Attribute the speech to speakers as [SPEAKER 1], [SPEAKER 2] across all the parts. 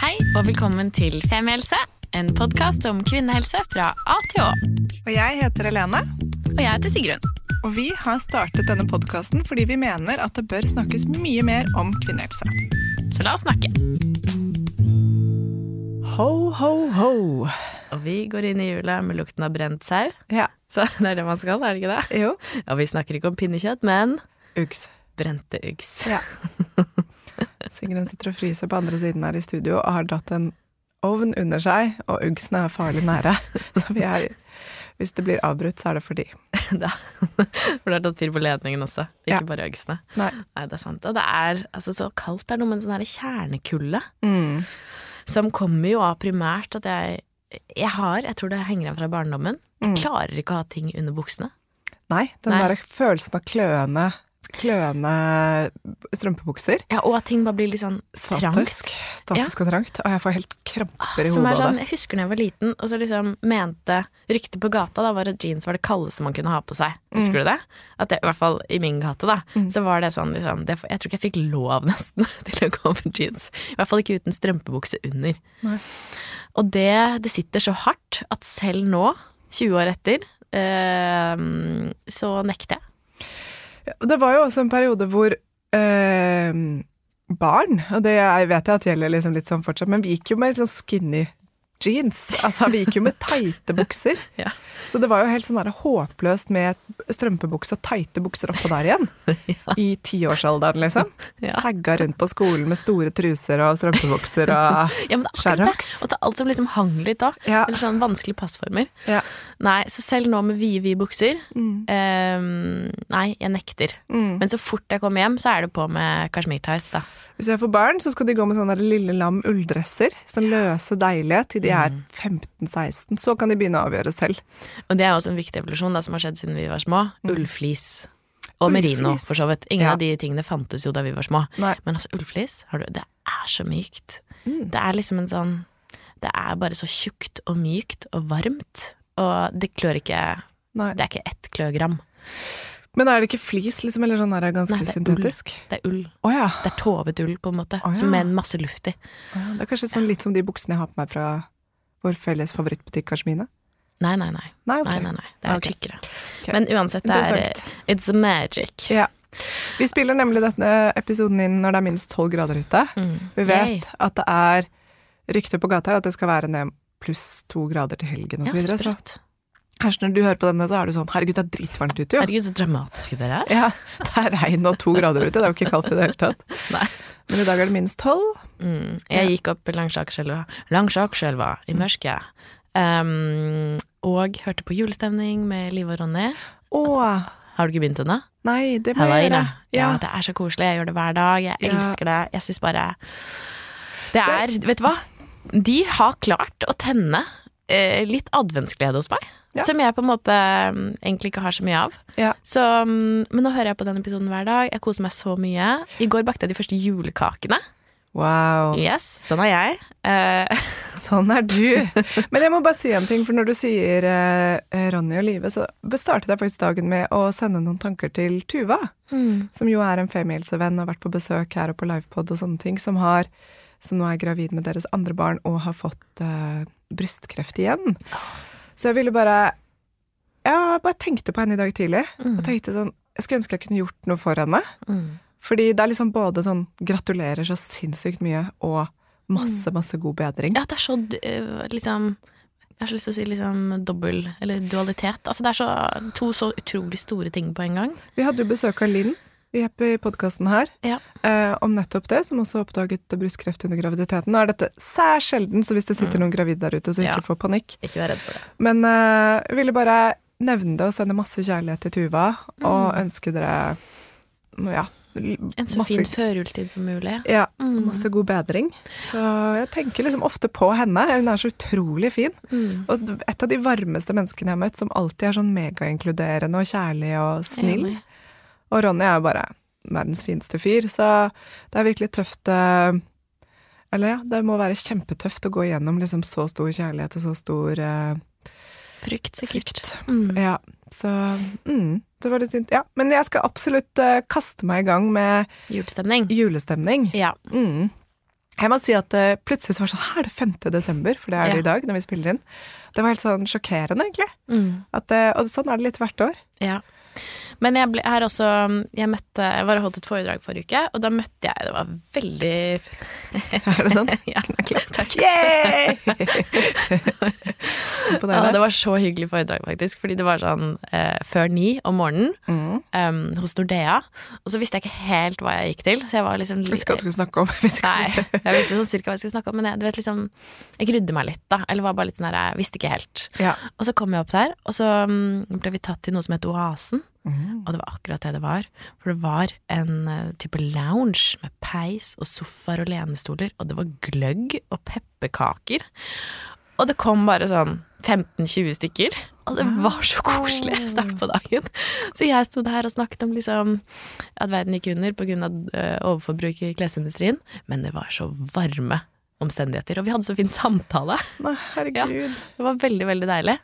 [SPEAKER 1] Hei og velkommen til Femihelse, en podkast om kvinnehelse fra A til Å.
[SPEAKER 2] Og jeg heter Helene,
[SPEAKER 1] Og jeg heter Sigrun.
[SPEAKER 2] og vi har startet denne podkasten fordi vi mener at det bør snakkes mye mer om kvinnehelse.
[SPEAKER 1] Så la oss snakke.
[SPEAKER 2] Ho, ho, ho.
[SPEAKER 1] Og vi går inn i jula med lukten av brent sau.
[SPEAKER 2] Ja.
[SPEAKER 1] Så det er det man skal, er det ikke det?
[SPEAKER 2] Jo.
[SPEAKER 1] Og vi snakker ikke om pinnekjøtt, men
[SPEAKER 2] Uggs.
[SPEAKER 1] brente uggs.
[SPEAKER 2] Ja. Sigrun sitter og fryser på andre siden her i studio og har dratt en ovn under seg, og uggsene er farlig nære. Så vi er, hvis det blir avbrutt, så er det fordi.
[SPEAKER 1] Da. For det har tatt fyr på ledningen også, ikke
[SPEAKER 2] Ja.
[SPEAKER 1] bare uggsene.
[SPEAKER 2] Nei.
[SPEAKER 1] Nei, det er sant. Og det er altså, så kaldt. Det er noe med en sånn kjernekulde
[SPEAKER 2] Mm.
[SPEAKER 1] som kommer jo av primært at jeg Jeg har, jeg tror det henger igjen fra barndommen, jeg
[SPEAKER 2] Mm.
[SPEAKER 1] klarer ikke å ha ting under buksene.
[SPEAKER 2] Nei, den
[SPEAKER 1] Nei.
[SPEAKER 2] der følelsen av kløende, kløende strømpebukser.
[SPEAKER 1] Ja, og at ting bare blir litt sånn
[SPEAKER 2] Statisk.
[SPEAKER 1] trangt.
[SPEAKER 2] Statisk og trangt. Og jeg får helt kramper i
[SPEAKER 1] Som
[SPEAKER 2] hodet av
[SPEAKER 1] sånn,
[SPEAKER 2] det.
[SPEAKER 1] jeg husker da jeg var liten, og så liksom mente Ryktet på gata da var at jeans var det kaldeste man kunne ha på seg. Husker du det? At det, I hvert fall i min gate, da. Så var det sånn liksom det, Jeg tror ikke jeg fikk lov nesten til å gå med jeans. I hvert fall ikke uten strømpebukse under.
[SPEAKER 2] Nei.
[SPEAKER 1] Og det, det sitter så hardt at selv nå, 20 år etter, eh, så nekter jeg.
[SPEAKER 2] Det var jo også en periode hvor eh, barn, og det jeg vet jeg at gjelder liksom litt sånn fortsatt, men vi gikk jo med sånn skinny jeans. Altså, vi gikk jo med teite bukser.
[SPEAKER 1] Ja.
[SPEAKER 2] Så det var jo helt sånn der håpløst med strømpebukse og teite bukser oppå der igjen. I tiårsalderen, liksom.
[SPEAKER 1] Ja.
[SPEAKER 2] Sagga rundt på skolen med store truser og strømpebukser og
[SPEAKER 1] Ja, er det. Og ta alt som liksom hang litt da.
[SPEAKER 2] Ja.
[SPEAKER 1] Eller sånn vanskelige passformer.
[SPEAKER 2] Ja.
[SPEAKER 1] Nei, så selv nå med vide, vide bukser
[SPEAKER 2] Mm.
[SPEAKER 1] ehm, Nei, jeg nekter.
[SPEAKER 2] Mm.
[SPEAKER 1] Men så fort jeg kommer hjem, så er det på med kasjmirtights, da.
[SPEAKER 2] Hvis jeg får barn, så skal de gå med sånne lille lam ulldresser. Sånn løse, deilige, til de er
[SPEAKER 1] Mm.
[SPEAKER 2] 15-16. Så kan de begynne å avgjøre selv.
[SPEAKER 1] Og det er også en viktig evolusjon da, som har skjedd siden vi var små. Ullflis. Og
[SPEAKER 2] Mm.
[SPEAKER 1] Merino, for så vidt. Ingen
[SPEAKER 2] Ja.
[SPEAKER 1] av de tingene fantes jo da vi var små.
[SPEAKER 2] Nei.
[SPEAKER 1] Men altså, ullflis, det er så mykt.
[SPEAKER 2] Mm.
[SPEAKER 1] Det er liksom en sånn Det er bare så tjukt og mykt og varmt. Og det klør ikke
[SPEAKER 2] Nei.
[SPEAKER 1] Det er ikke ett kløgram.
[SPEAKER 2] Men er det ikke flis, liksom, eller sånn er det ganske
[SPEAKER 1] Nei, det er ull.
[SPEAKER 2] syntetisk?
[SPEAKER 1] Det er ull.
[SPEAKER 2] Oh, ja.
[SPEAKER 1] Det er tovet ull, på en måte.
[SPEAKER 2] Oh, ja.
[SPEAKER 1] Som med en masse luft i.
[SPEAKER 2] Oh, ja. Det er kanskje sånn litt som de buksene jeg har på meg fra vår felles favorittbutikk Kashmine?
[SPEAKER 1] Nei, nei, nei.
[SPEAKER 2] Nei, okay.
[SPEAKER 1] nei, nei, nei. Det er
[SPEAKER 2] okay.
[SPEAKER 1] tykkere.
[SPEAKER 2] Okay.
[SPEAKER 1] Men uansett, det er It's a magic.
[SPEAKER 2] Ja. Vi spiller nemlig denne episoden inn når det er minus tolv grader ute.
[SPEAKER 1] Mm.
[SPEAKER 2] Vi vet
[SPEAKER 1] Yay.
[SPEAKER 2] at det er rykter på gata her at det skal være ned pluss to grader til helgen
[SPEAKER 1] Ja,
[SPEAKER 2] osv. så
[SPEAKER 1] sprøtt.
[SPEAKER 2] Kanskje når du hører på denne, så er du sånn herregud, det er dritvarmt ute, jo.
[SPEAKER 1] Herregud, så dramatiske dere er.
[SPEAKER 2] Ja, det er regn og to grader ute, det er jo ikke kaldt i det hele tatt.
[SPEAKER 1] Nei.
[SPEAKER 2] Men i dag er det minus tolv.
[SPEAKER 1] Mm. Jeg gikk opp langs Akerselva, langs Akerselva i mørket. Um, og hørte på julestemning med Liv og Ronny.
[SPEAKER 2] Åh.
[SPEAKER 1] Har du ikke begynt ennå?
[SPEAKER 2] nei, det må jeg gjøre.
[SPEAKER 1] Ja, det er så koselig. Jeg gjør det hver dag. Jeg
[SPEAKER 2] Ja.
[SPEAKER 1] elsker det. Jeg syns bare Det er Vet du hva? De har klart å tenne eh, litt adventsglede hos meg.
[SPEAKER 2] Ja.
[SPEAKER 1] Som jeg på en måte mm, egentlig ikke har så mye av.
[SPEAKER 2] Ja.
[SPEAKER 1] Så, mm, men nå hører jeg på den episoden hver dag. Jeg koser meg så mye. I går bakte jeg de første julekakene.
[SPEAKER 2] Wow.
[SPEAKER 1] Yes, sånn er jeg. Eh,
[SPEAKER 2] Sånn er du. Men jeg må bare si en ting, for når du sier eh, Ronny og Live, så startet jeg faktisk dagen med å sende noen tanker til Tuva, som jo er en femihelsevenn og har vært på besøk her og på livepod og sånne ting, som, har, som nå er gravid med deres andre barn og har fått eh, brystkreft igjen. Så jeg ville bare Jeg bare tenkte på henne i dag tidlig. Og tenkte sånn Jeg skulle ønske jeg kunne gjort noe for henne.
[SPEAKER 1] mm.
[SPEAKER 2] Fordi det er liksom både sånn gratulerer så sinnssykt mye og masse, masse god bedring.
[SPEAKER 1] Ja, det er så eh, liksom Jeg har så lyst til å si liksom dobbel, eller dualitet. Altså det er så, to så utrolig store ting på en gang.
[SPEAKER 2] Vi hadde jo besøk av Linn i podkasten her
[SPEAKER 1] Ja.
[SPEAKER 2] eh, om nettopp det, som også oppdaget brystkreft under graviditeten. Nå er dette særs sjelden, så hvis det sitter noen gravide der ute, så ikke
[SPEAKER 1] Mm. Ja.
[SPEAKER 2] få panikk.
[SPEAKER 1] Ikke vær redd for det.
[SPEAKER 2] Men eh, jeg ville bare nevne det og sende masse kjærlighet til Tuva, og
[SPEAKER 1] Mm.
[SPEAKER 2] ønske dere ja,
[SPEAKER 1] En så fin førjulstid som mulig.
[SPEAKER 2] Ja,
[SPEAKER 1] Mm.
[SPEAKER 2] masse god bedring. Så jeg tenker liksom ofte på henne. Hun er så utrolig fin.
[SPEAKER 1] Mm.
[SPEAKER 2] Og et av de varmeste menneskene jeg har møtt, som alltid er sånn megainkluderende og kjærlig og snill.
[SPEAKER 1] Enig.
[SPEAKER 2] Og Ronny er jo bare verdens fineste fyr, så det er virkelig tøft eh, Eller ja, det må være kjempetøft å gå igjennom liksom så stor kjærlighet og så stor eh,
[SPEAKER 1] Frykt, sikkert.
[SPEAKER 2] frykt.
[SPEAKER 1] Mm.
[SPEAKER 2] Ja, så mm, det var litt fint. Ja, men jeg skal absolutt eh, kaste meg i gang med
[SPEAKER 1] Julestemning.
[SPEAKER 2] julestemning.
[SPEAKER 1] Ja.
[SPEAKER 2] Mm. Jeg må si at uh, plutselig så var det sånn Her er det 5. desember, for det er det
[SPEAKER 1] Ja.
[SPEAKER 2] i dag når vi spiller inn. Det var helt sånn sjokkerende, egentlig.
[SPEAKER 1] Mm.
[SPEAKER 2] At, uh, og sånn er det litt hvert år.
[SPEAKER 1] Ja. Men jeg, ble, her også Jeg møtte Jeg var og holdt et foredrag forrige uke, og da møtte jeg Det var veldig
[SPEAKER 2] Er det sånn?
[SPEAKER 1] Ja, takk.
[SPEAKER 2] Yay!
[SPEAKER 1] Ja, det var så hyggelig foredrag, faktisk. Fordi det var sånn eh, før ni om morgenen
[SPEAKER 2] Mm.
[SPEAKER 1] um, hos Nordea. Og så visste jeg ikke helt hva jeg gikk til, så jeg var liksom
[SPEAKER 2] Vi skal ikke snakke om
[SPEAKER 1] Nei, jeg visste sånn cirka hva jeg skulle snakke om, men jeg, du vet liksom Jeg grudde meg litt, da. Eller var bare litt sånn her, Jeg visste ikke helt.
[SPEAKER 2] Ja.
[SPEAKER 1] Og så kom jeg opp der, og så mm, ble vi tatt til noe som het Oasen.
[SPEAKER 2] Mm.
[SPEAKER 1] Og det var akkurat det det var. For det var en uh, type lounge med peis og sofaer og lenestoler, og det var gløgg og pepperkaker. Og det kom bare sånn 15-20 stykker, og det var så koselig start på dagen. Så jeg sto der og snakket om liksom at verden gikk under pga. Uh, overforbruk i klesindustrien, men det var så varme omstendigheter, og vi hadde så fin samtale.
[SPEAKER 2] Nei, herregud.
[SPEAKER 1] Det var veldig, veldig deilig.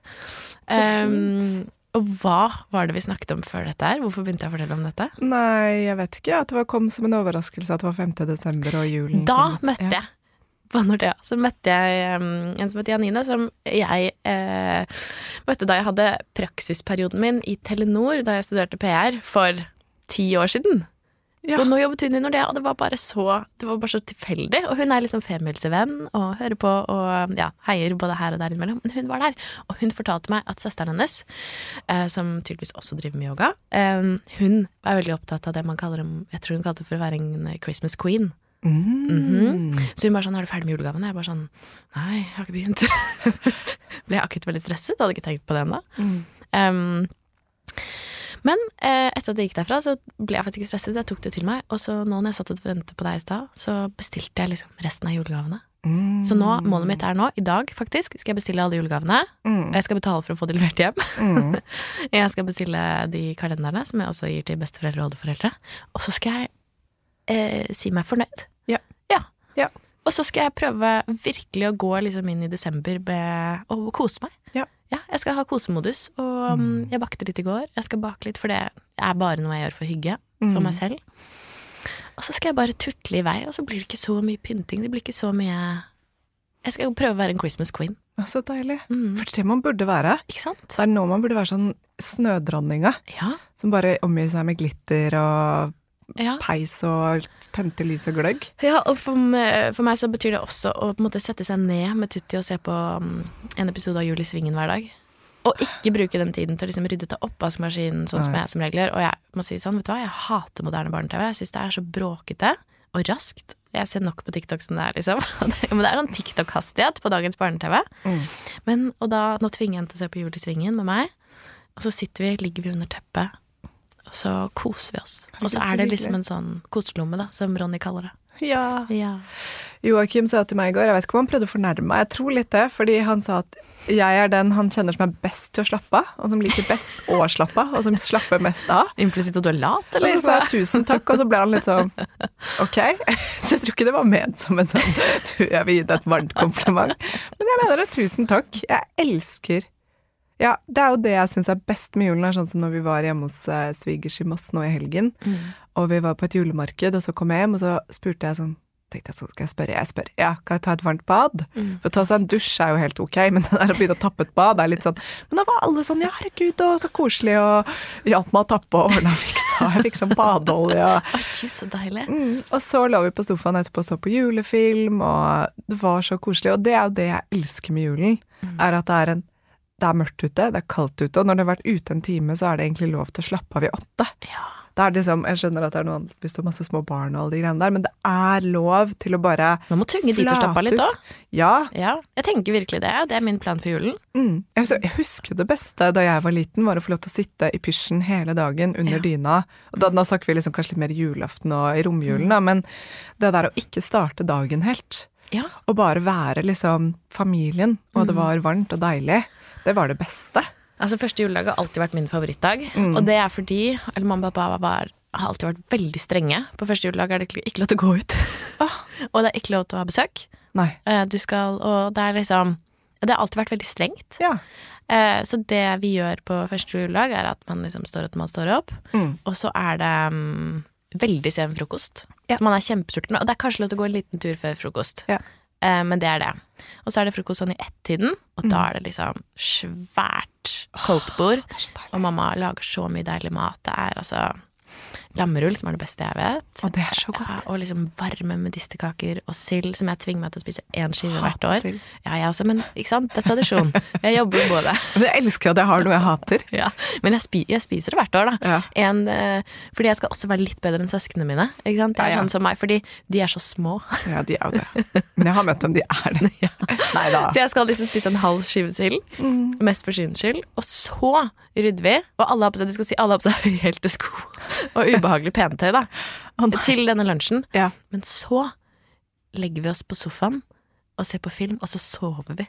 [SPEAKER 2] Så
[SPEAKER 1] Um, og hva var det vi snakket om før dette her? Hvorfor begynte jeg å fortelle om dette?
[SPEAKER 2] Nei, jeg vet ikke. At det var, kom som en overraskelse at det var 5. desember og julen
[SPEAKER 1] Da
[SPEAKER 2] kom
[SPEAKER 1] møtte jeg på Nordea, så møtte jeg um, en som het Janine, som jeg eh, møtte da jeg hadde praksisperioden min i Telenor, da jeg studerte PR, for ti år siden.
[SPEAKER 2] Ja.
[SPEAKER 1] Og nå jobbet hun i Nordea, og det var bare så Det var bare så tilfeldig. Og hun er liksom femihelsevenn og hører på og ja, heier både her og der innimellom. Men hun var der, og hun fortalte meg at søsteren hennes, eh, som tydeligvis også driver med yoga, eh, hun er veldig opptatt av det man kaller Jeg tror hun kalte det for å være en Christmas queen.
[SPEAKER 2] Mm.
[SPEAKER 1] Så hun bare sånn 'Er du ferdig med julegavene?' Jeg bare sånn Nei, jeg har ikke begynt. Ble jeg akutt veldig stresset. Hadde ikke tenkt på det ennå.
[SPEAKER 2] Mm.
[SPEAKER 1] Um, men eh, etter at jeg gikk derfra, så ble jeg faktisk ikke stresset. Jeg tok det til meg. Og så nå når jeg satt og ventet på deg i stad, så bestilte jeg liksom resten av julegavene.
[SPEAKER 2] Mm.
[SPEAKER 1] Så nå, målet mitt er nå, i dag faktisk, skal jeg bestille alle julegavene.
[SPEAKER 2] Mm.
[SPEAKER 1] Og jeg skal betale for å få de levert hjem.
[SPEAKER 2] Mm.
[SPEAKER 1] Jeg skal bestille de kalenderne, som jeg også gir til besteforeldre og oldeforeldre. Og så skal jeg eh, si meg fornøyd.
[SPEAKER 2] Ja.
[SPEAKER 1] ja.
[SPEAKER 2] Ja.
[SPEAKER 1] Og så skal jeg prøve virkelig å gå liksom inn i desember med å kose meg.
[SPEAKER 2] Ja.
[SPEAKER 1] Ja, jeg skal ha kosemodus, og mm. jeg bakte litt i går. Jeg skal bake litt, for det er bare noe jeg gjør for hygge, for
[SPEAKER 2] Mm.
[SPEAKER 1] meg selv. Og så skal jeg bare tutle i vei, og så blir det ikke så mye pynting. Det blir ikke så mye Jeg skal prøve å være en Christmas queen.
[SPEAKER 2] Så deilig.
[SPEAKER 1] Mm.
[SPEAKER 2] For det det man burde være.
[SPEAKER 1] Ikke sant?
[SPEAKER 2] Det er nå man burde være sånn snødronninga,
[SPEAKER 1] Ja.
[SPEAKER 2] som bare omgir seg med glitter og
[SPEAKER 1] ja.
[SPEAKER 2] peis og tente lys og gløgg.
[SPEAKER 1] Ja, og for meg, for meg så betyr det også å på en måte sette seg ned med Tutti og se på um, en episode av Jul i Svingen hver dag. Og ikke bruke den tiden til å liksom rydde ut av oppvaskmaskinen, sånn som jeg som regel gjør. Og jeg må si sånn, vet du hva, jeg hater moderne barne-TV. Jeg syns det er så bråkete og raskt. Jeg ser nok på TikTok som det er, liksom. Men det er sånn TikTok-hastighet på dagens barne-TV.
[SPEAKER 2] Mm.
[SPEAKER 1] Men, og da, nå tvinger jeg henne til å se på Jul i Svingen med meg. Og så sitter vi, ligger vi under teppet, og så koser vi oss. Og så er det liksom en sånn koselomme, da, som Ronny kaller det.
[SPEAKER 2] Ja.
[SPEAKER 1] Ja.
[SPEAKER 2] Joakim sa til meg i går, jeg vet ikke om han prøvde å fornærme meg, jeg tror litt det, fordi han sa at jeg er den han kjenner som er best til å slappe av, og som liker best å slappe av, og som slapper mest av.
[SPEAKER 1] Implisitt at du er lat,
[SPEAKER 2] Og så sa jeg tusen takk, og så ble han litt sånn ok. Så jeg tror ikke det var ment som en sånn jeg vil gi deg et varmt kompliment. Men jeg mener det, tusen takk. Jeg elsker Ja, det er jo det jeg syns er best med julen, er sånn som når vi var hjemme hos eh, svigers i Moss nå i helgen,
[SPEAKER 1] Mm.
[SPEAKER 2] og vi var på et julemarked, og så kom jeg hjem, og så spurte jeg sånn tenkte jeg så skal jeg spørre, jeg spør, ja, kan jeg ta et varmt bad?
[SPEAKER 1] Mm.
[SPEAKER 2] For å ta seg en dusj er jo helt ok, men det der å begynne å tappe et bad er litt sånn Men da var alle sånn, ja herregud, og så koselig, og hjalp meg å tappe og ordna og fiksa, jeg fikk sånn badeolje og
[SPEAKER 1] så deilig.
[SPEAKER 2] mm, Og så lå vi på sofaen etterpå og så på julefilm, og det var så koselig. Og det er jo det jeg elsker med julen, er at det er en det er mørkt ute, det er kaldt ute, og når det har vært ute en time, så er det egentlig lov til å slappe av i åtte.
[SPEAKER 1] Ja.
[SPEAKER 2] Det er liksom, Jeg skjønner at det er noe annet hvis du har masse små barn og alle de greiene der, men det er lov til å bare
[SPEAKER 1] Man må tvinge de til å slappe av litt òg.
[SPEAKER 2] Ja.
[SPEAKER 1] Ja, jeg tenker virkelig det. Det er min plan for julen.
[SPEAKER 2] Mm. Jeg, husker, jeg husker det beste da jeg var liten, var å få lov til å sitte i pysjen hele dagen under
[SPEAKER 1] Ja.
[SPEAKER 2] dyna. Og da, nå snakker vi liksom kanskje litt mer julaften og i romjulen, da, men det der å ikke starte dagen helt,
[SPEAKER 1] Ja.
[SPEAKER 2] og bare være liksom familien, og det var varmt og deilig, det var det beste.
[SPEAKER 1] Altså, Første juledag har alltid vært min favorittdag.
[SPEAKER 2] Mm.
[SPEAKER 1] Og det er fordi eller mamma og pappa var, har alltid vært veldig strenge. På første juledag er det ikke, lov til å gå ut.
[SPEAKER 2] Ah.
[SPEAKER 1] og det er ikke lov til å ha besøk.
[SPEAKER 2] Nei.
[SPEAKER 1] Eh, Du skal, og det er liksom Det har alltid vært veldig strengt.
[SPEAKER 2] Ja.
[SPEAKER 1] Eh, Så det vi gjør på første juledag, er at man liksom står opp når man står opp.
[SPEAKER 2] Mm.
[SPEAKER 1] Og så er det um, veldig sen frokost.
[SPEAKER 2] Ja.
[SPEAKER 1] Så man er kjempesulten. Og det er kanskje lov til å gå en liten tur før frokost.
[SPEAKER 2] Ja.
[SPEAKER 1] Eh, men det er det. Og så er det frokost sånn i ett-tiden, og
[SPEAKER 2] Mm.
[SPEAKER 1] da er det liksom svært koldtbord.
[SPEAKER 2] bord er.
[SPEAKER 1] Og mamma lager så mye deilig mat. Det er altså lammerull, som er det beste jeg vet.
[SPEAKER 2] Og det er så godt.
[SPEAKER 1] Ja, og liksom varme medisterkaker og sild, som jeg tvinger meg til å spise én skive hvert år.
[SPEAKER 2] sild.
[SPEAKER 1] Ja, jeg også, men ikke sant? det er tradisjon. Jeg jobber på det.
[SPEAKER 2] Men jeg elsker at jeg har noe jeg hater.
[SPEAKER 1] Ja. Men jeg, spi jeg spiser det hvert år, da.
[SPEAKER 2] Ja.
[SPEAKER 1] En, eh, fordi jeg skal også være litt bedre enn søsknene mine. Ikke sant? Det er
[SPEAKER 2] ja.
[SPEAKER 1] sånn som meg, fordi de er så små.
[SPEAKER 2] Ja, de er jo det. Men jeg har møtt dem, de er det. Nei da.
[SPEAKER 1] Så jeg skal liksom spise en halv skive sild,
[SPEAKER 2] Mm.
[SPEAKER 1] mest for syns skyld. Og så rydder vi, og alle har på seg, de skal si, alle har på seg høyhælte sko og ubehagelig pentøy da,
[SPEAKER 2] oh,
[SPEAKER 1] til denne lunsjen.
[SPEAKER 2] Ja.
[SPEAKER 1] Men så legger vi oss på sofaen og ser på film, og så sover vi.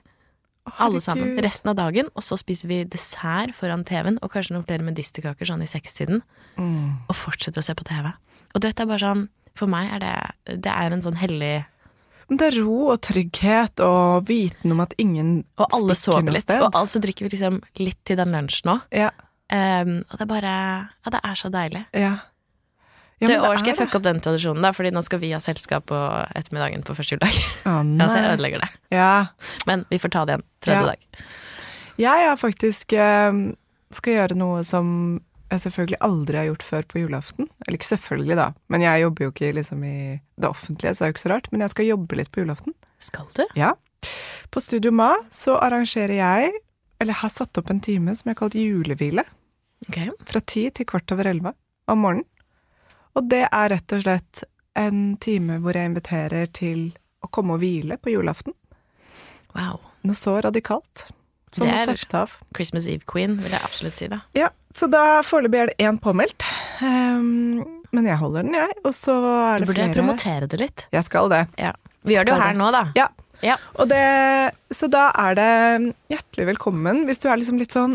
[SPEAKER 1] Alle sammen. Resten av dagen. Og så spiser vi dessert foran TV-en, og kanskje noen flere medisterkaker sånn i sekstiden.
[SPEAKER 2] Mm.
[SPEAKER 1] Og fortsetter å se på TV. Og du vet, det er bare sånn For meg er det Det er en sånn hellig
[SPEAKER 2] Men det er ro og trygghet og viten om at ingen
[SPEAKER 1] Og alle sover litt.
[SPEAKER 2] sted.
[SPEAKER 1] Og altså drikker vi liksom litt til den lunsjen òg.
[SPEAKER 2] Ja,
[SPEAKER 1] Um, og det er bare Ja, det er så deilig.
[SPEAKER 2] ja. Ja,
[SPEAKER 1] så i år skal jeg fucke opp den tradisjonen, da, Fordi nå skal vi ha selskap på ettermiddagen på første juledag.
[SPEAKER 2] Å,
[SPEAKER 1] ja, så jeg ødelegger det.
[SPEAKER 2] Ja.
[SPEAKER 1] Men vi får ta det igjen tredje
[SPEAKER 2] Ja.
[SPEAKER 1] dag.
[SPEAKER 2] Jeg har faktisk eh, skal gjøre noe som jeg selvfølgelig aldri har gjort før på julaften. Eller ikke selvfølgelig, da, men jeg jobber jo ikke liksom i det offentlige, så det er jo ikke så rart. Men jeg skal jobbe litt på julaften.
[SPEAKER 1] Skal du?
[SPEAKER 2] Ja. På Studio Ma så arrangerer jeg, eller har satt opp en time som jeg har kalt julehvile.
[SPEAKER 1] Okay.
[SPEAKER 2] Fra ti til kvart over elleve om morgenen. Og det er rett og slett en time hvor jeg inviterer til å komme og hvile på julaften.
[SPEAKER 1] Wow.
[SPEAKER 2] Noe så radikalt. Som å sette av.
[SPEAKER 1] Christmas Eve Queen, vil jeg absolutt si da.
[SPEAKER 2] Ja, så da foreløpig er det én påmeldt. Um, men jeg holder den, jeg. Og så er det flere Du
[SPEAKER 1] burde
[SPEAKER 2] flere
[SPEAKER 1] promotere det litt.
[SPEAKER 2] Jeg skal det.
[SPEAKER 1] Ja. Vi gjør det jo her
[SPEAKER 2] det.
[SPEAKER 1] nå, da.
[SPEAKER 2] Ja.
[SPEAKER 1] Ja.
[SPEAKER 2] Og det, så da er det hjertelig velkommen hvis du er liksom litt sånn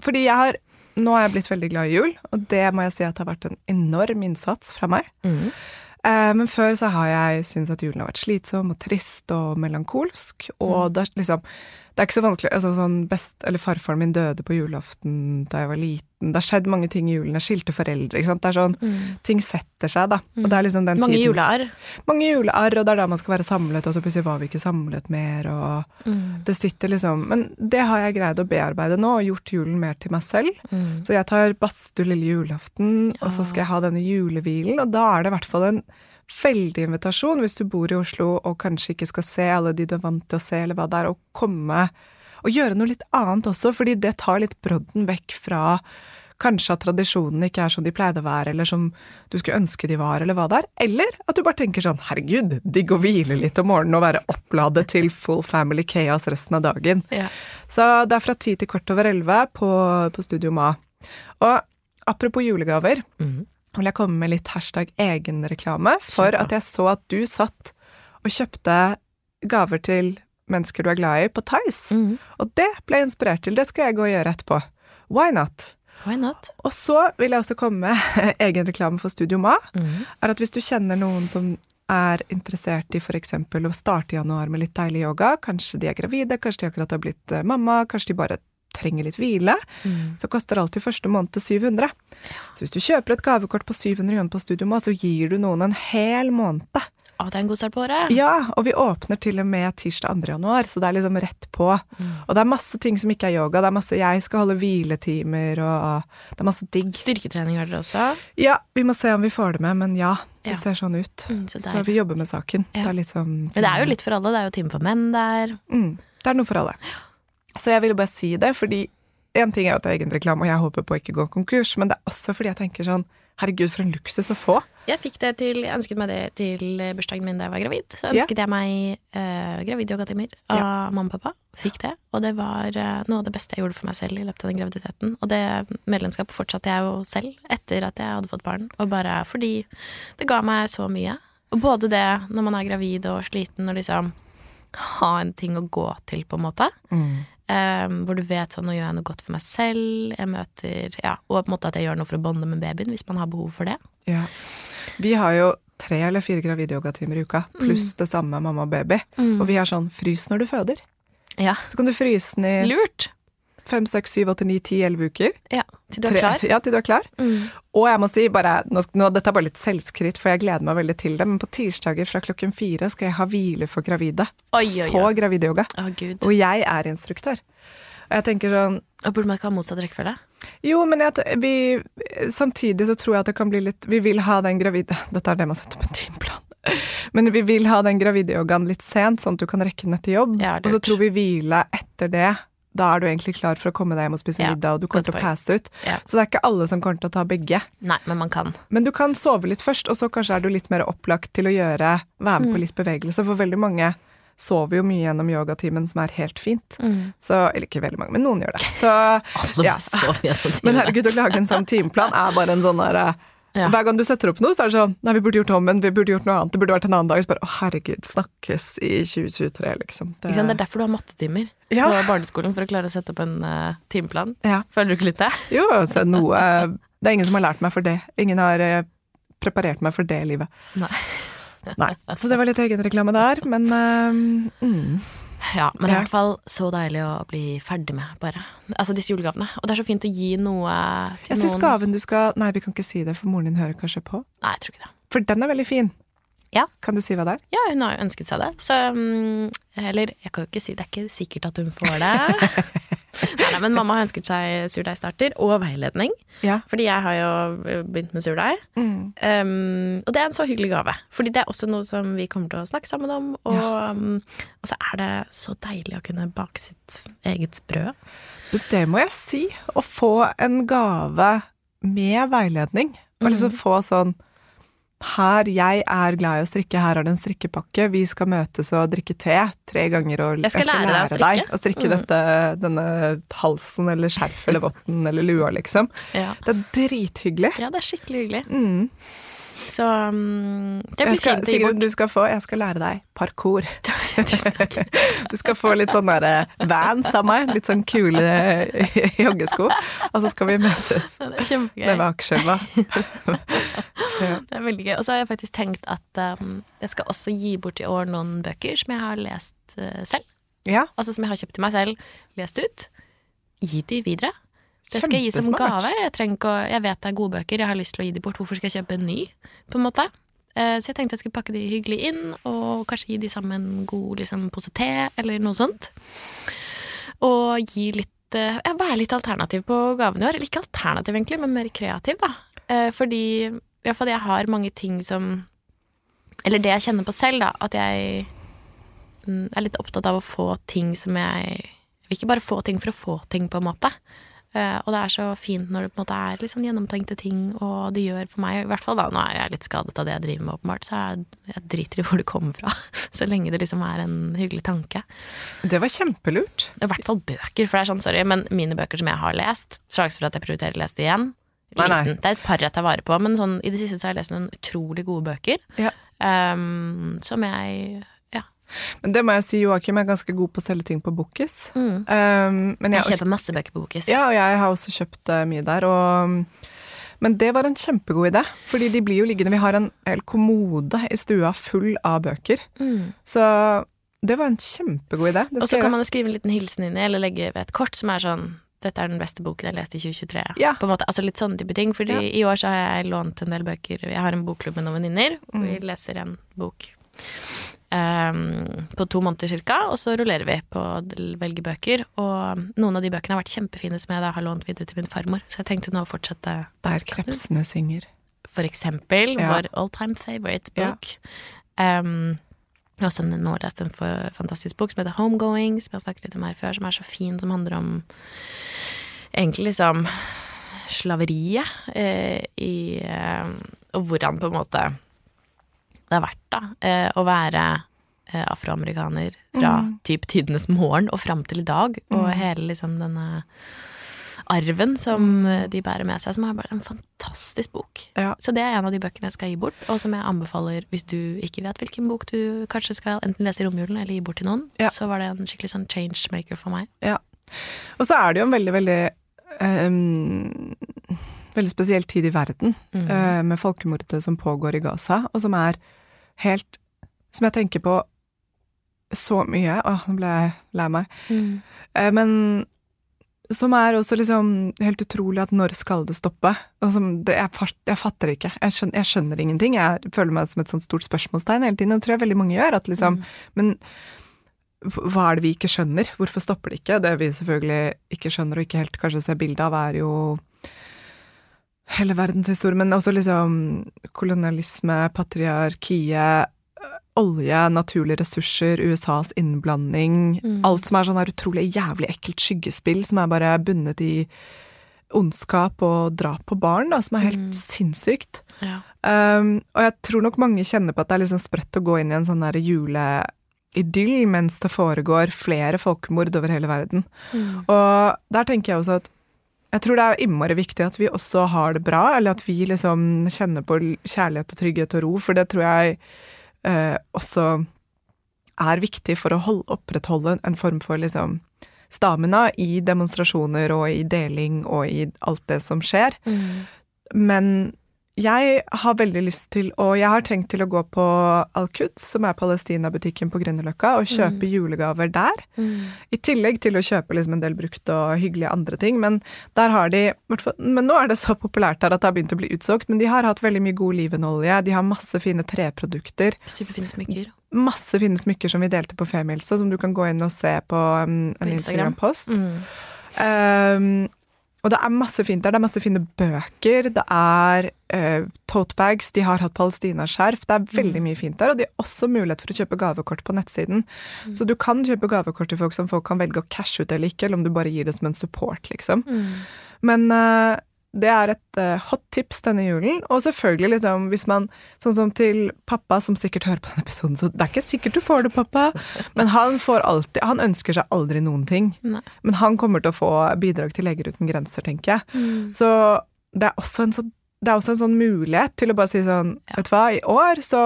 [SPEAKER 2] Fordi jeg har Nå har jeg blitt veldig glad i jul, og det må jeg si at har vært en enorm innsats fra meg.
[SPEAKER 1] Mm.
[SPEAKER 2] Uh, men før så har jeg syntes at julen har vært slitsom og trist og melankolsk. Og det er liksom Det er ikke så vanskelig altså sånn best, eller Farfaren min døde på julaften da jeg var liten. Det har skjedd mange ting i julen. Jeg skilte foreldre. ikke sant? Det er sånn, Ting setter seg, da. Og det er liksom den
[SPEAKER 1] Mange
[SPEAKER 2] tiden
[SPEAKER 1] julearr.
[SPEAKER 2] mange julearr, og det er da man skal være samlet, og så plutselig var vi ikke samlet mer, og det sitter liksom Men det har jeg greid å bearbeide nå, og gjort julen mer til meg selv.
[SPEAKER 1] Mm.
[SPEAKER 2] Så jeg tar badstue lille julaften, og så skal jeg ha denne julehvilen, og da er det i hvert fall en veldig invitasjon, hvis du bor i Oslo og kanskje ikke skal se alle de du er vant til å se, eller hva det er, å komme og gjøre noe litt annet også, fordi det tar litt brodden vekk fra Kanskje at tradisjonene ikke er som de pleide å være, eller som du skulle ønske de var, eller hva det er. Eller at du bare tenker sånn, herregud, digg å hvile litt om morgenen og være oppladet til full family chaos resten av dagen.
[SPEAKER 1] Ja.
[SPEAKER 2] Så det er fra ti til kvart over elleve på, på Studio Ma. Og apropos julegaver,
[SPEAKER 1] Mhm.
[SPEAKER 2] Vil jeg komme med litt hashtag egenreklame, for at jeg så at du satt og kjøpte gaver til mennesker du er glad i, på Tice.
[SPEAKER 1] Mhm.
[SPEAKER 2] Og det ble jeg inspirert til. Det skal jeg gå og gjøre etterpå. Why not?
[SPEAKER 1] Why not?
[SPEAKER 2] Og så vil jeg også komme med egenreklame for Studio Ma.
[SPEAKER 1] Mhm.
[SPEAKER 2] Er at hvis du kjenner noen som er interessert i f.eks. å starte i januar med litt deilig yoga, kanskje de er gravide, kanskje de akkurat har blitt eh, mamma, kanskje de bare trenger litt hvile,
[SPEAKER 1] mm.
[SPEAKER 2] så koster alltid første måned 700. Så hvis du kjøper et gavekort på 700 kroner på Studioma, så gir du noen en hel måned.
[SPEAKER 1] Å, det er en god start på året.
[SPEAKER 2] Ja, og vi åpner til og med tirsdag 2. januar, så det er liksom rett på. Og det er masse ting som ikke er yoga. Det er masse Jeg skal holde hviletimer, og det er masse digg.
[SPEAKER 1] Styrketrening har dere også.
[SPEAKER 2] Ja, vi må se om vi får det med, men ja, det
[SPEAKER 1] Ja.
[SPEAKER 2] ser sånn ut.
[SPEAKER 1] Mm, så
[SPEAKER 2] så vi jobber med saken.
[SPEAKER 1] Ja.
[SPEAKER 2] Det er litt sånn
[SPEAKER 1] Men det er jo litt for alle. Det er jo time for menn der.
[SPEAKER 2] mm, Det er noe for alle. Så jeg ville bare si det, fordi en ting er at det er egen reklame, og jeg håper på å ikke gå konkurs, men det er også fordi jeg tenker sånn Herregud, for en luksus å få.
[SPEAKER 1] Jeg fikk det til, jeg ønsket meg det til bursdagen min da jeg var gravid. Så
[SPEAKER 2] ønsket
[SPEAKER 1] ønsket jeg meg eh, gravidyogatimer av mamma og pappa. Fikk det. Og det var eh, noe av det beste jeg gjorde for meg selv i løpet av den graviditeten. Og det medlemskapet fortsatte jeg jo selv etter at jeg hadde fått barn. Og bare fordi det ga meg så mye. Og både det når man er gravid og sliten, og liksom ha en ting å gå til, på en måte. Eh, hvor du vet sånn, nå gjør jeg noe godt for meg selv. Jeg møter, ja, Og på en måte at jeg gjør noe for å bonde med babyen hvis man har behov for det.
[SPEAKER 2] Ja. Vi har jo tre eller fire gravidyogatimer i uka, pluss det samme mamma og baby. Og vi har sånn frys når du føder.
[SPEAKER 1] Ja.
[SPEAKER 2] Så kan du fryse den i
[SPEAKER 1] Lurt.
[SPEAKER 2] Fem, seks, syv, åtte, ni, ti, elleve uker.
[SPEAKER 1] Ja, til du er
[SPEAKER 2] Tre-
[SPEAKER 1] klar.
[SPEAKER 2] Ja, til du er klar.
[SPEAKER 1] Mm.
[SPEAKER 2] Og jeg må si, bare, nå, nå, dette er bare litt selvskryt, for jeg gleder meg veldig til det, men på tirsdager fra klokken fire skal jeg ha hvile for gravide.
[SPEAKER 1] Oi, oi,
[SPEAKER 2] Så gravideyoga.
[SPEAKER 1] Oh, gud.
[SPEAKER 2] Og jeg er instruktør. Og jeg tenker sånn
[SPEAKER 1] Og burde man ikke ha motsatt rekkefølge?
[SPEAKER 2] Jo, men jeg, vi, samtidig så tror jeg at det kan bli litt Vi vil ha den gravide Dette er det man setter på en timeplan. Men vi vil ha den gravideyogaen litt sent, sånn at du kan rekke den etter jobb.
[SPEAKER 1] Ja,
[SPEAKER 2] og så tror vi hvile etter det. Da er du egentlig klar for å komme deg hjem og spise
[SPEAKER 1] Ja,
[SPEAKER 2] middag, og du kommer til å passe ut.
[SPEAKER 1] Ja.
[SPEAKER 2] Så det er ikke alle som kommer til å ta begge.
[SPEAKER 1] Nei, men man kan.
[SPEAKER 2] Men du kan sove litt først, og så kanskje er du litt mer opplagt til å gjøre, være med
[SPEAKER 1] Mm.
[SPEAKER 2] på litt bevegelse. For veldig mange sover jo mye gjennom yogatimen, som er helt fint. Så, eller ikke veldig mange, men noen gjør det. Så, ja. Men herregud, å lage en sånn timeplan er bare en sånn derre
[SPEAKER 1] Ja.
[SPEAKER 2] Hver gang du setter opp noe, så er det sånn Nei, vi burde gjort om, men vi burde gjort noe annet. Det burde vært en annen dag. Så bare Å, herregud, snakkes i 2023, liksom.
[SPEAKER 1] Det. Det er derfor du har mattetimer
[SPEAKER 2] Ja.
[SPEAKER 1] på barneskolen, for å klare å sette opp en uh, timeplan.
[SPEAKER 2] Ja.
[SPEAKER 1] Føler du ikke litt det?
[SPEAKER 2] Jo, så noe Det er ingen som har lært meg for det. Ingen har uh, preparert meg for det livet.
[SPEAKER 1] Nei.
[SPEAKER 2] Nei. Så det var litt egenreklame der, men eh, mm.
[SPEAKER 1] Ja, men i hvert fall så deilig å bli ferdig med, bare. Altså disse julegavene. Og det er så fint å gi noe til
[SPEAKER 2] Jeg syns
[SPEAKER 1] noen
[SPEAKER 2] gaven du skal Nei, vi kan ikke si det, for moren din hører kanskje på.
[SPEAKER 1] Nei, jeg tror ikke det.
[SPEAKER 2] For den er veldig fin.
[SPEAKER 1] Ja.
[SPEAKER 2] Kan du si hva det er?
[SPEAKER 1] Ja, hun har jo ønsket seg det. Så mm, Eller, jeg kan jo ikke si Det er ikke sikkert at hun får det. nei, nei, men mamma har ønsket seg surdeigstarter og veiledning.
[SPEAKER 2] Ja.
[SPEAKER 1] Fordi jeg har jo begynt med surdeig.
[SPEAKER 2] Mm.
[SPEAKER 1] Um, og det er en så hyggelig gave. Fordi det er også noe som vi kommer til å snakke sammen om. Og, um, og så er det så deilig å kunne bake sitt eget brød.
[SPEAKER 2] Du, det må jeg si. Å få en gave med veiledning. Og liksom få sånn her, jeg er glad i å strikke, her er det en strikkepakke, vi skal møtes og drikke te tre ganger, og
[SPEAKER 1] Jeg skal lære deg å strikke.
[SPEAKER 2] å strikke
[SPEAKER 1] Mm.
[SPEAKER 2] dette, denne halsen eller skjerfet eller votten eller lua, liksom.
[SPEAKER 1] Ja.
[SPEAKER 2] Det er drithyggelig.
[SPEAKER 1] ja, det er skikkelig hyggelig.
[SPEAKER 2] Mm.
[SPEAKER 1] Så um, det blir
[SPEAKER 2] skal,
[SPEAKER 1] fint å gi
[SPEAKER 2] Sigrid, du skal få, jeg skal lære deg parkour. Du skal få litt sånn derre vans av meg, litt sånn kule joggesko, og så skal vi møtes
[SPEAKER 1] Ja, Det er kjempegøy.
[SPEAKER 2] nede ved Akerselva. Ja.
[SPEAKER 1] Det er veldig gøy. Og så har jeg faktisk tenkt at um, jeg skal også gi bort i år noen bøker som jeg har lest uh, selv.
[SPEAKER 2] Ja,
[SPEAKER 1] Altså som jeg har kjøpt til meg selv, lest ut. Gi de videre. Det skal jeg gi som gave. Jeg, å, jeg vet det er gode bøker, jeg har lyst til å gi de bort. Hvorfor skal jeg kjøpe en ny? På en måte. Eh, Så jeg tenkte jeg skulle pakke de hyggelig inn, og kanskje gi de sammen en god liksom, pose te, eller noe sånt. Og gi litt eh, ja, Være litt alternativ på gavene i år. Eller ikke alternativ, egentlig, men mer kreativ, da. Eh, Fordi i hvert fall jeg har mange ting som Eller det jeg kjenner på selv, da, at jeg mm, er litt opptatt av å få ting som jeg Jeg vil ikke bare få ting for å få ting, på en måte. Eh, og det er så fint når det på en måte er sånn gjennomtenkte ting, og det gjør for meg I hvert fall da, nå er jeg litt skadet av det jeg driver med, åpenbart, så jeg, jeg driter i hvor det kommer fra. Så lenge det liksom er en hyggelig tanke.
[SPEAKER 2] det var kjempelurt.
[SPEAKER 1] I hvert fall bøker, for det er sånn, sorry, men mine bøker som jeg har lest, Slags for at jeg prioriterer å lese det igjen
[SPEAKER 2] Nei, nei.
[SPEAKER 1] Det er et par jeg tar vare på, men sånn, i det siste så har jeg lest noen utrolig gode bøker.
[SPEAKER 2] Ja.
[SPEAKER 1] Um, som jeg.
[SPEAKER 2] Men det må jeg si, Joakim er ganske god på å selge ting på Bookis.
[SPEAKER 1] Mm.
[SPEAKER 2] Um,
[SPEAKER 1] Jeg
[SPEAKER 2] jeg,
[SPEAKER 1] kjøper masse bøker på Bookis.
[SPEAKER 2] ja, og jeg har også kjøpt uh, mye der. Og, men det var en kjempegod idé, fordi de blir jo liggende Vi har en hel kommode i stua full av bøker.
[SPEAKER 1] Mm.
[SPEAKER 2] Så det var en kjempegod idé.
[SPEAKER 1] Og så kan man skrive en liten hilsen inni, eller legge ved et kort som er sånn dette er den beste boken jeg leste i 2023.
[SPEAKER 2] Ja.
[SPEAKER 1] På en måte, altså Litt sånne type ting. Fordi
[SPEAKER 2] Ja.
[SPEAKER 1] i år så har jeg lånt en del bøker. Jeg har en bokklubb med noen venninner. og
[SPEAKER 2] Mm.
[SPEAKER 1] Vi leser en bok ehm, på to måneder cirka, og så rullerer vi på å velge bøker. Og noen av de bøkene har vært kjempefine som jeg da har lånt videre til min farmor. Så jeg tenkte nå å fortsette
[SPEAKER 2] Der krepsene synger.
[SPEAKER 1] for eksempel
[SPEAKER 2] Ja.
[SPEAKER 1] vår all time favorite
[SPEAKER 2] Ja.
[SPEAKER 1] Um, også nå en fantastisk bok som heter Homegoing, som jeg har snakket litt om her før, som er så fin, som handler om egentlig liksom slaveriet eh, i eh, Og hvordan på en måte det har vært, da, eh, å være eh, afroamerikaner fra
[SPEAKER 2] Mm.
[SPEAKER 1] typ tidenes morgen og fram til i dag, og
[SPEAKER 2] Mm.
[SPEAKER 1] hele liksom denne arven som mm. de bærer med seg, som er bare en fantastisk bok.
[SPEAKER 2] Ja.
[SPEAKER 1] Så det er en av de bøkene jeg skal gi bort, og som jeg anbefaler hvis du ikke vet hvilken bok du kanskje skal enten lese i romjulen eller gi bort til noen.
[SPEAKER 2] Ja.
[SPEAKER 1] Så var det en skikkelig sånn changemaker for meg.
[SPEAKER 2] Ja. Og så er det jo en veldig, veldig um, Veldig spesiell tid i verden,
[SPEAKER 1] Mm.
[SPEAKER 2] eh, med folkemordet som pågår i Gaza, og som er helt Som jeg tenker på så mye Åh, nå ble jeg lei meg.
[SPEAKER 1] Mm.
[SPEAKER 2] Eh, men som er også liksom helt utrolig at når skal det stoppe? Altså, det, jeg, jeg fatter ikke. Jeg skjønner, jeg skjønner ingenting. Jeg føler meg som et sånt stort spørsmålstegn hele tiden. Og det tror jeg veldig mange gjør. At liksom, Men hva er det vi ikke skjønner? Hvorfor stopper det ikke? Det vi selvfølgelig ikke skjønner og ikke helt kanskje ser bilde av, er jo hele verdenshistorien, men også liksom kolonialisme, patriarkiet, olje, naturlige ressurser, USAs innblanding. Alt som er sånn her utrolig jævlig ekkelt skyggespill som er bare bundet i ondskap og drap på barn, da, som er helt sinnssykt.
[SPEAKER 1] Ja.
[SPEAKER 2] Um, og jeg tror nok mange kjenner på at det er liksom sprøtt å gå inn i en sånn juleidyll mens det foregår flere folkemord over hele verden. Og der tenker jeg også at jeg tror det er innmari viktig at vi også har det bra, eller at vi liksom kjenner på kjærlighet og trygghet og ro, for det tror jeg eh, også er viktig for å holde, opprettholde en form for liksom stamina i demonstrasjoner og i deling og i alt det som skjer. Men jeg har veldig lyst til, og jeg har tenkt til å gå på Al-Quds, som er Palestina-butikken på Grünerløkka, og kjøpe julegaver der. I tillegg til å kjøpe liksom en del brukt og hyggelige andre ting. Men der har de Men nå er det så populært der at det har begynt å bli utsolgt. Men de har hatt veldig mye god olivenolje, de har masse fine treprodukter.
[SPEAKER 1] Superfine smykker.
[SPEAKER 2] Masse fine smykker som vi delte på Femihelse, som du kan gå inn og se på um, en
[SPEAKER 1] På Instagram.
[SPEAKER 2] Instagram mm. Um, og det er masse fint der. Det er masse fine bøker. Det er uh, totebags. De har hatt palestinaskjerf. Det er veldig mye fint der. Og de har også mulighet for å kjøpe gavekort på nettsiden. Så du kan kjøpe gavekort til folk som folk kan velge å cashe ut eller ikke, eller om du bare gir det som en support, liksom. Men uh, det er et uh, hot tips denne julen. Og selvfølgelig, liksom, hvis man Sånn som til pappa, som sikkert hører på denne episoden, så det er ikke sikkert du får det, pappa. Men han får alltid Han ønsker seg aldri noen ting.
[SPEAKER 1] Nei.
[SPEAKER 2] Men han kommer til å få bidrag til Leger uten grenser, tenker jeg. Så det er også en sånn det er også en sånn mulighet til å bare si sånn Vet du hva, i år, så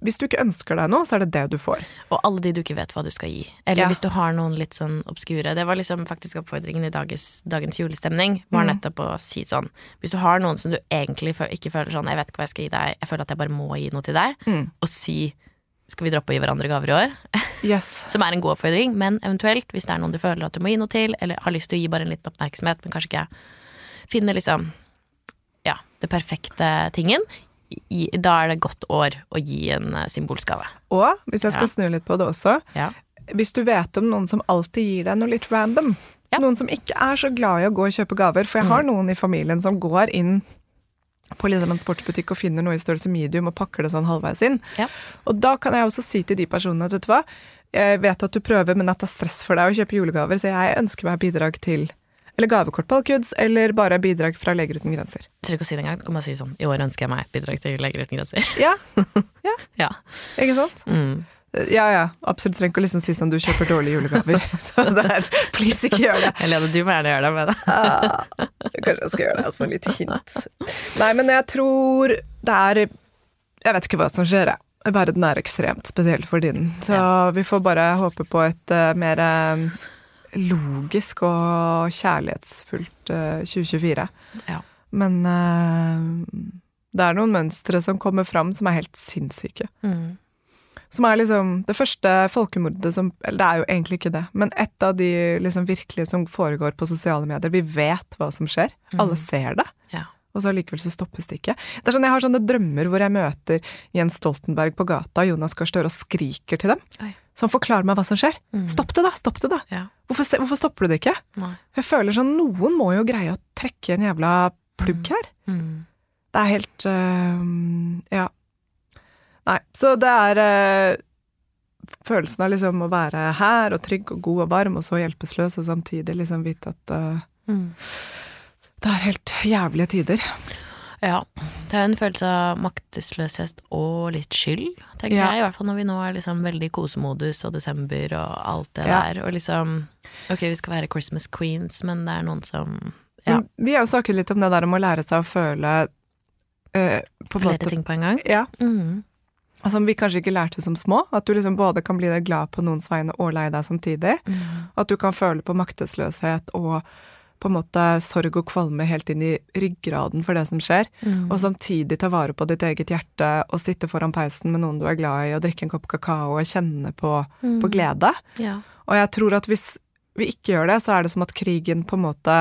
[SPEAKER 2] hvis du ikke ønsker deg noe, så er det det du får.
[SPEAKER 1] Og alle de du ikke vet hva du skal gi. Eller
[SPEAKER 2] Ja.
[SPEAKER 1] hvis du har noen litt sånn obskure. Det var liksom faktisk oppfordringen i dagens, dagens julestemning.
[SPEAKER 2] Mm.
[SPEAKER 1] Var nettopp å si sånn Hvis du har noen som du egentlig ikke føler sånn Jeg vet ikke hva jeg skal gi deg, jeg føler at jeg bare må gi noe til deg.
[SPEAKER 2] Mm.
[SPEAKER 1] Og si skal vi droppe å gi hverandre gaver i år?
[SPEAKER 2] Yes.
[SPEAKER 1] Som er en god oppfordring, men eventuelt, hvis det er noen du føler at du må gi noe til, eller har lyst til å gi bare en liten oppmerksomhet, men kanskje ikke finner liksom ja, det perfekte tingen, i, da er det godt år å gi en symbolsgave.
[SPEAKER 2] Og hvis jeg skal
[SPEAKER 1] Ja.
[SPEAKER 2] snu litt på det også,
[SPEAKER 1] Ja.
[SPEAKER 2] hvis du vet om noen som alltid gir deg noe litt random,
[SPEAKER 1] Ja.
[SPEAKER 2] noen som ikke er så glad i å gå og kjøpe gaver, for jeg har noen i familien som går inn på liksom en sportsbutikk og finner noe i størrelse medium og pakker det sånn halvveis inn.
[SPEAKER 1] Ja.
[SPEAKER 2] Og da kan jeg også si til de personene at vet du hva, jeg vet at du prøver, men at det er stress for deg å kjøpe julegaver, så jeg ønsker meg bidrag til eller gavekort på Alcuds, eller bare bidrag fra Leger uten grenser.
[SPEAKER 1] Jeg trenger ikke å si det engang. Kan bare si sånn I år ønsker jeg meg et bidrag til Leger uten grenser.
[SPEAKER 2] Ja,
[SPEAKER 1] ja. ja.
[SPEAKER 2] ikke sant?
[SPEAKER 1] Mm.
[SPEAKER 2] Ja, ja, absolutt. Trenger ikke å liksom si sånn du kjøper dårlige julegaver. Så det er, please, ikke gjør det.
[SPEAKER 1] Eller du må gjerne gjøre det med det.
[SPEAKER 2] Ah, kanskje jeg skal gjøre det, altså, med litt hint. Nei, men jeg tror det er Jeg vet ikke hva som skjer, jeg. Verden er ekstremt spesiell for tiden. Så vi får bare håpe på et uh, mer eh, logisk og kjærlighetsfullt eh, 2024.
[SPEAKER 1] Ja.
[SPEAKER 2] Men eh, det er noen mønstre som kommer fram som er helt sinnssyke.
[SPEAKER 1] Mm.
[SPEAKER 2] Som er liksom det første folkemordet som Eller det er jo egentlig ikke det, men et av de liksom virkelige som foregår på sosiale medier. Vi vet hva som skjer. Alle ser det. Og så allikevel så stoppes det ikke. Det er sånn, Jeg har sånne drømmer hvor jeg møter Jens Stoltenberg på gata, Jonas Gahr Støre, og skriker til dem.
[SPEAKER 1] Oi.
[SPEAKER 2] Som forklarer meg hva som skjer. Stopp det, da! Stopp det, da!
[SPEAKER 1] Ja.
[SPEAKER 2] Hvorfor, hvorfor stopper du det ikke?
[SPEAKER 1] Nei.
[SPEAKER 2] Jeg føler sånn, Noen må jo greie å trekke en jævla plugg her.
[SPEAKER 1] Mm.
[SPEAKER 2] Det er helt øh, Ja. Nei, så det er øh, følelsen av liksom å være her og trygg og god og varm, og så hjelpeløs, og samtidig liksom vite at øh,
[SPEAKER 1] Mm.
[SPEAKER 2] Det er helt jævlige tider.
[SPEAKER 1] Ja. Det er en følelse av maktesløshet og litt skyld, tenker
[SPEAKER 2] Ja.
[SPEAKER 1] jeg. I hvert fall når vi nå er liksom veldig kosemodus og desember og alt det
[SPEAKER 2] Ja.
[SPEAKER 1] der. Og liksom Ok, vi skal være Christmas queens, men det er noen som Ja.
[SPEAKER 2] Vi har jo snakket litt om det der om å lære seg å føle uh, på
[SPEAKER 1] Flere ting på en gang.
[SPEAKER 2] Ja,
[SPEAKER 1] Mm.
[SPEAKER 2] og Som vi kanskje ikke lærte som små. At du liksom både kan bli deg glad på noens vegne og lei deg samtidig.
[SPEAKER 1] Mm.
[SPEAKER 2] At du kan føle på maktesløshet og på en måte sorg og kvalme helt inn i ryggraden for det som skjer.
[SPEAKER 1] Mm.
[SPEAKER 2] Og samtidig ta vare på ditt eget hjerte og sitte foran peisen med noen du er glad i, og drikke en kopp kakao og kjenne på,
[SPEAKER 1] Mm.
[SPEAKER 2] på glede.
[SPEAKER 1] Ja.
[SPEAKER 2] Og jeg tror at hvis vi ikke gjør det, så er det som at krigen på en måte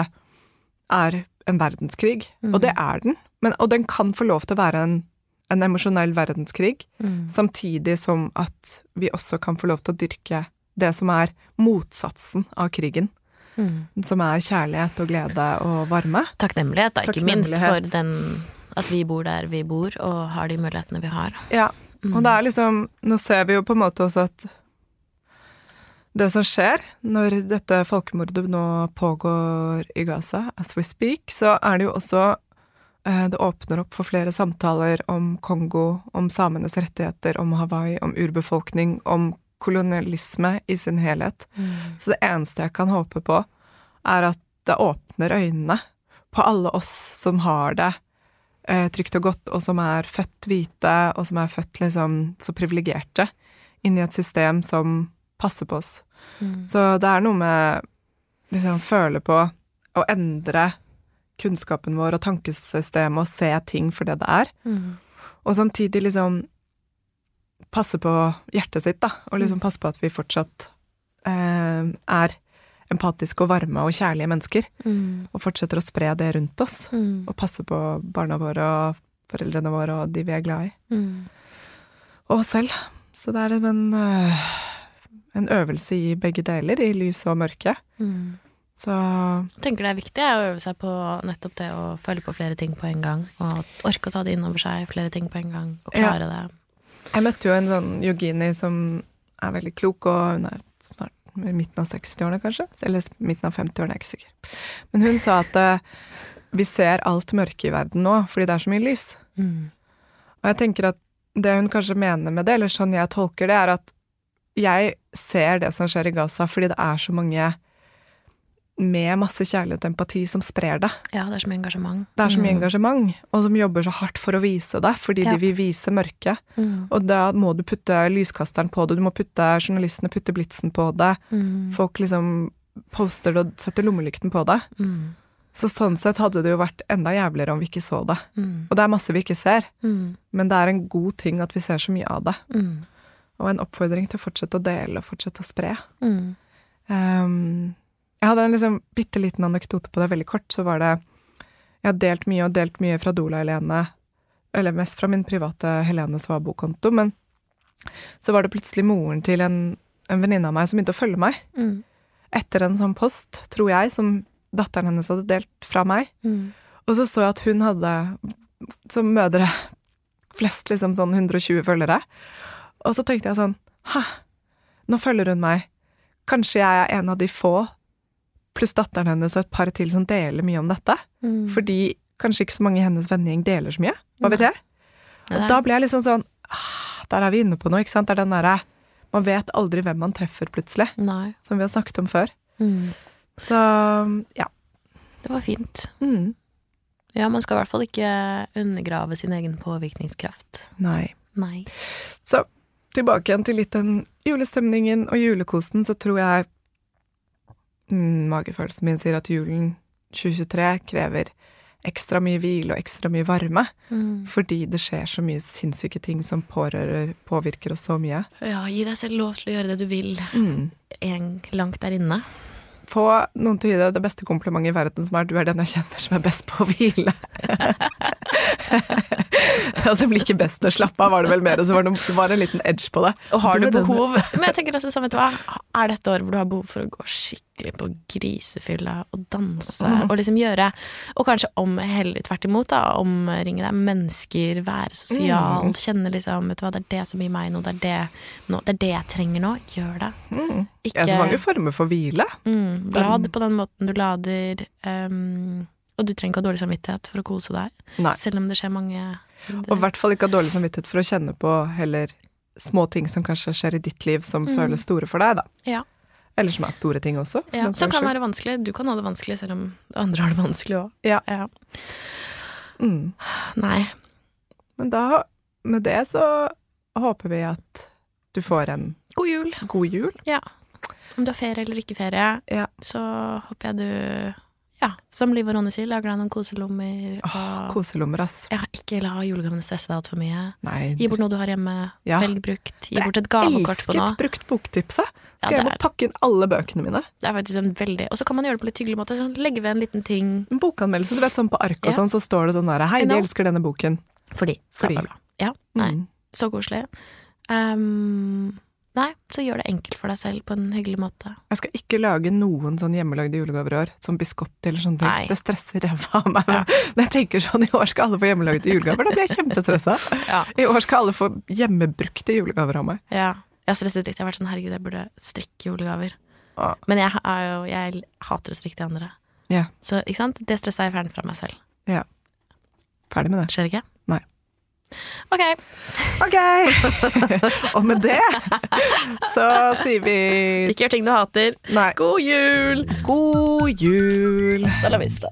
[SPEAKER 2] er en verdenskrig.
[SPEAKER 1] Mm.
[SPEAKER 2] Og det er den. Men, og den kan få lov til å være en, en emosjonell verdenskrig,
[SPEAKER 1] Mm.
[SPEAKER 2] samtidig som at vi også kan få lov til å dyrke det som er motsatsen av krigen.
[SPEAKER 1] Mm.
[SPEAKER 2] Som er kjærlighet og glede og varme.
[SPEAKER 1] Takknemlighet, da, ikke minst for den at vi bor der vi bor, og har de mulighetene vi har.
[SPEAKER 2] Ja, og det er liksom Nå ser vi jo på en måte også at det som skjer når dette folkemordet nå pågår i Gaza, as we speak, så er det jo også eh, Det åpner opp for flere samtaler om Kongo, om samenes rettigheter, om Hawaii, om urbefolkning, om kolonialisme i sin helhet. Så det eneste jeg kan håpe på, er at det åpner øynene på alle oss som har det eh, trygt og godt, og som er født hvite, og som er født liksom så privilegerte, inn i et system som passer på oss.
[SPEAKER 1] Mm.
[SPEAKER 2] Så det er noe med liksom føle på å endre kunnskapen vår og tankesystemet og se ting for det det er,
[SPEAKER 1] Mm.
[SPEAKER 2] og samtidig liksom passe på hjertet sitt, da, og liksom passe på at vi fortsatt eh, er empatiske og varme og kjærlige mennesker,
[SPEAKER 1] Mm.
[SPEAKER 2] og fortsetter å spre det rundt oss,
[SPEAKER 1] Mm.
[SPEAKER 2] og passe på barna våre og foreldrene våre og de vi er glad i,
[SPEAKER 1] Mm.
[SPEAKER 2] og oss selv. Så det er en, øh, en øvelse i begge deler, i lys og mørke.
[SPEAKER 1] Mm.
[SPEAKER 2] Så
[SPEAKER 1] Jeg tenker det er viktig å øve seg på nettopp det å følge på flere ting på en gang, og orke å ta det inn over seg, flere ting på en gang, og klare det.
[SPEAKER 2] Jeg møtte jo en sånn yogini som er veldig klok, og hun er snart i midten av 60-årene, kanskje? Eller midten av 50-årene, jeg er ikke sikker. Men hun sa at uh, vi ser alt mørke i verden nå, fordi det er så mye lys.
[SPEAKER 1] Mm.
[SPEAKER 2] Og jeg tenker at det hun kanskje mener med det, eller sånn jeg tolker det, er at jeg ser det som skjer i Gaza fordi det er så mange med masse kjærlighet og empati som sprer det.
[SPEAKER 1] Ja, det er så mye engasjement.
[SPEAKER 2] Det er så mye
[SPEAKER 1] Mm.
[SPEAKER 2] engasjement, og som jobber så hardt for å vise det, fordi
[SPEAKER 1] Ja.
[SPEAKER 2] de vil vise mørket.
[SPEAKER 1] Mm.
[SPEAKER 2] Og da må du putte lyskasteren på det, du må putte journalistene putte blitsen på det.
[SPEAKER 1] Mm.
[SPEAKER 2] Folk liksom poster det og setter lommelykten på det.
[SPEAKER 1] Mm.
[SPEAKER 2] Så sånn sett hadde det jo vært enda jævligere om vi ikke så det.
[SPEAKER 1] Mm.
[SPEAKER 2] Og det er masse vi ikke ser,
[SPEAKER 1] Mm.
[SPEAKER 2] men det er en god ting at vi ser så mye av det. Og en oppfordring til å fortsette å dele og fortsette å spre.
[SPEAKER 1] Mm.
[SPEAKER 2] Jeg hadde en liksom bitte liten anekdote på det, veldig kort. Så var det Jeg har delt mye og delt mye fra Dola Helene, eller mest fra min private Helene Svabo-konto, men så var det plutselig moren til en, en venninne av meg som begynte å følge meg.
[SPEAKER 1] Mm.
[SPEAKER 2] Etter en sånn post, tror jeg, som datteren hennes hadde delt fra meg.
[SPEAKER 1] Mm.
[SPEAKER 2] Og så så jeg at hun hadde, som mødre, flest liksom sånn 120 følgere. Og så tenkte jeg sånn Hæ, nå følger hun meg. Kanskje jeg er en av de få, pluss datteren hennes og et par til, som deler mye om dette.
[SPEAKER 1] Mm.
[SPEAKER 2] Fordi kanskje ikke så mange i hennes vennegjeng deler så mye. Hva vet jeg? Og da ble jeg liksom sånn ah, Der er vi inne på noe, ikke sant? Det er den derre Man vet aldri hvem man treffer, plutselig.
[SPEAKER 1] Nei.
[SPEAKER 2] Som vi har snakket om før.
[SPEAKER 1] Mm.
[SPEAKER 2] Så ja.
[SPEAKER 1] Det var fint.
[SPEAKER 2] Mm.
[SPEAKER 1] Ja, man skal i hvert fall ikke undergrave sin egen påvirkningskraft.
[SPEAKER 2] Nei.
[SPEAKER 1] Nei.
[SPEAKER 2] Så tilbake igjen til litt den julestemningen og julekosen, så tror jeg Magefølelsen min sier at julen 2023 krever ekstra mye hvile og ekstra mye varme.
[SPEAKER 1] Mm.
[SPEAKER 2] Fordi det skjer så mye sinnssyke ting som pårører, påvirker oss så mye.
[SPEAKER 1] Ja, gi deg selv lov til å gjøre det du vil,
[SPEAKER 2] Mm.
[SPEAKER 1] en langt der inne.
[SPEAKER 2] Få noen til å gi deg det beste komplimentet i verden, som er du er den jeg kjenner som er best på å hvile. altså blir ikke best å slappe av, var det vel mer, og så var det var en liten edge på det.
[SPEAKER 1] Og har
[SPEAKER 2] Du
[SPEAKER 1] du behov Men jeg tenker også sånn, vet du hva Er dette år hvor du har behov for å gå skikkelig på grisefylla og danse og liksom gjøre Og kanskje om heller tvert imot, da. Omringe deg mennesker, være sosial,
[SPEAKER 2] Mm.
[SPEAKER 1] kjenne liksom Vet du hva, det er det som gir meg noe, det er det, nå, det, er det jeg trenger nå. Gjør det.
[SPEAKER 2] Mm. Det er så mange former for hvile.
[SPEAKER 1] mm, Lad på den måten du lader. ehm, og du trenger ikke ha dårlig samvittighet for å kose deg,
[SPEAKER 2] Nei.
[SPEAKER 1] selv om det skjer mange
[SPEAKER 2] Og i hvert fall ikke ha dårlig samvittighet for å kjenne på heller små ting som kanskje skjer i ditt liv som
[SPEAKER 1] Mm.
[SPEAKER 2] føles store for deg, da.
[SPEAKER 1] Ja.
[SPEAKER 2] Eller som er store ting også.
[SPEAKER 1] Ja, som
[SPEAKER 2] saks
[SPEAKER 1] kan være vanskelig. Du kan ha det vanskelig selv om andre har det vanskelig òg.
[SPEAKER 2] Ja.
[SPEAKER 1] Ja.
[SPEAKER 2] Mm.
[SPEAKER 1] Nei.
[SPEAKER 2] Men da, med det så håper vi at du får en
[SPEAKER 1] God jul.
[SPEAKER 2] god jul.
[SPEAKER 1] Ja. Om du har ferie eller ikke ferie,
[SPEAKER 2] Ja.
[SPEAKER 1] så håper jeg du Ja, som Liv og Ronny sier, lager deg noen koselommer.
[SPEAKER 2] Åh,
[SPEAKER 1] og
[SPEAKER 2] koselommer, ass.
[SPEAKER 1] ja, ikke la julegavene stresse deg altfor mye.
[SPEAKER 2] Nei,
[SPEAKER 1] Gi bort noe du har hjemme,
[SPEAKER 2] Ja.
[SPEAKER 1] velg brukt. Gi bort et gavekort på noe.
[SPEAKER 2] elsket brukt boktipset.
[SPEAKER 1] Ja,
[SPEAKER 2] Skal jeg
[SPEAKER 1] det
[SPEAKER 2] må
[SPEAKER 1] er-
[SPEAKER 2] pakke inn alle bøkene mine.
[SPEAKER 1] Det er faktisk en veldig Og så kan man gjøre det på litt hyggelig måte. Sånn, legge ved en liten ting.
[SPEAKER 2] En bokanmeldelse, du vet sånn på ark og sånn, så står det sånn der Hei, de elsker denne boken.
[SPEAKER 1] Fordi.
[SPEAKER 2] Fordi.
[SPEAKER 1] Bla. Ja, nei.
[SPEAKER 2] Mm.
[SPEAKER 1] Så koselig. Um, nei, så gjør det enkelt for deg selv på en hyggelig måte.
[SPEAKER 2] Jeg skal ikke lage noen sånn hjemmelagde julegaver i år, som biskott eller sånne ting.
[SPEAKER 1] Nei.
[SPEAKER 2] Det stresser ræva av meg. Når jeg tenker sånn, i år skal alle få hjemmelagde julegaver, da blir jeg kjempestressa.
[SPEAKER 1] Ja.
[SPEAKER 2] I år skal alle få hjemmebrukte julegaver av meg.
[SPEAKER 1] Ja. Jeg har stresset litt. Jeg har vært sånn herregud, jeg burde strikke julegaver.
[SPEAKER 2] Ja.
[SPEAKER 1] Men jeg, er jo, jeg hater å strikke de andre.
[SPEAKER 2] Ja.
[SPEAKER 1] Så ikke sant? det stresset er jeg ferdig fra meg selv.
[SPEAKER 2] ja. Ferdig med det.
[SPEAKER 1] Skjer ikke? Ok.
[SPEAKER 2] Ok! Og med det så sier vi
[SPEAKER 1] Ikke gjør ting du hater.
[SPEAKER 2] Nei.
[SPEAKER 1] God jul!
[SPEAKER 2] God jul!
[SPEAKER 1] Hasta la vista.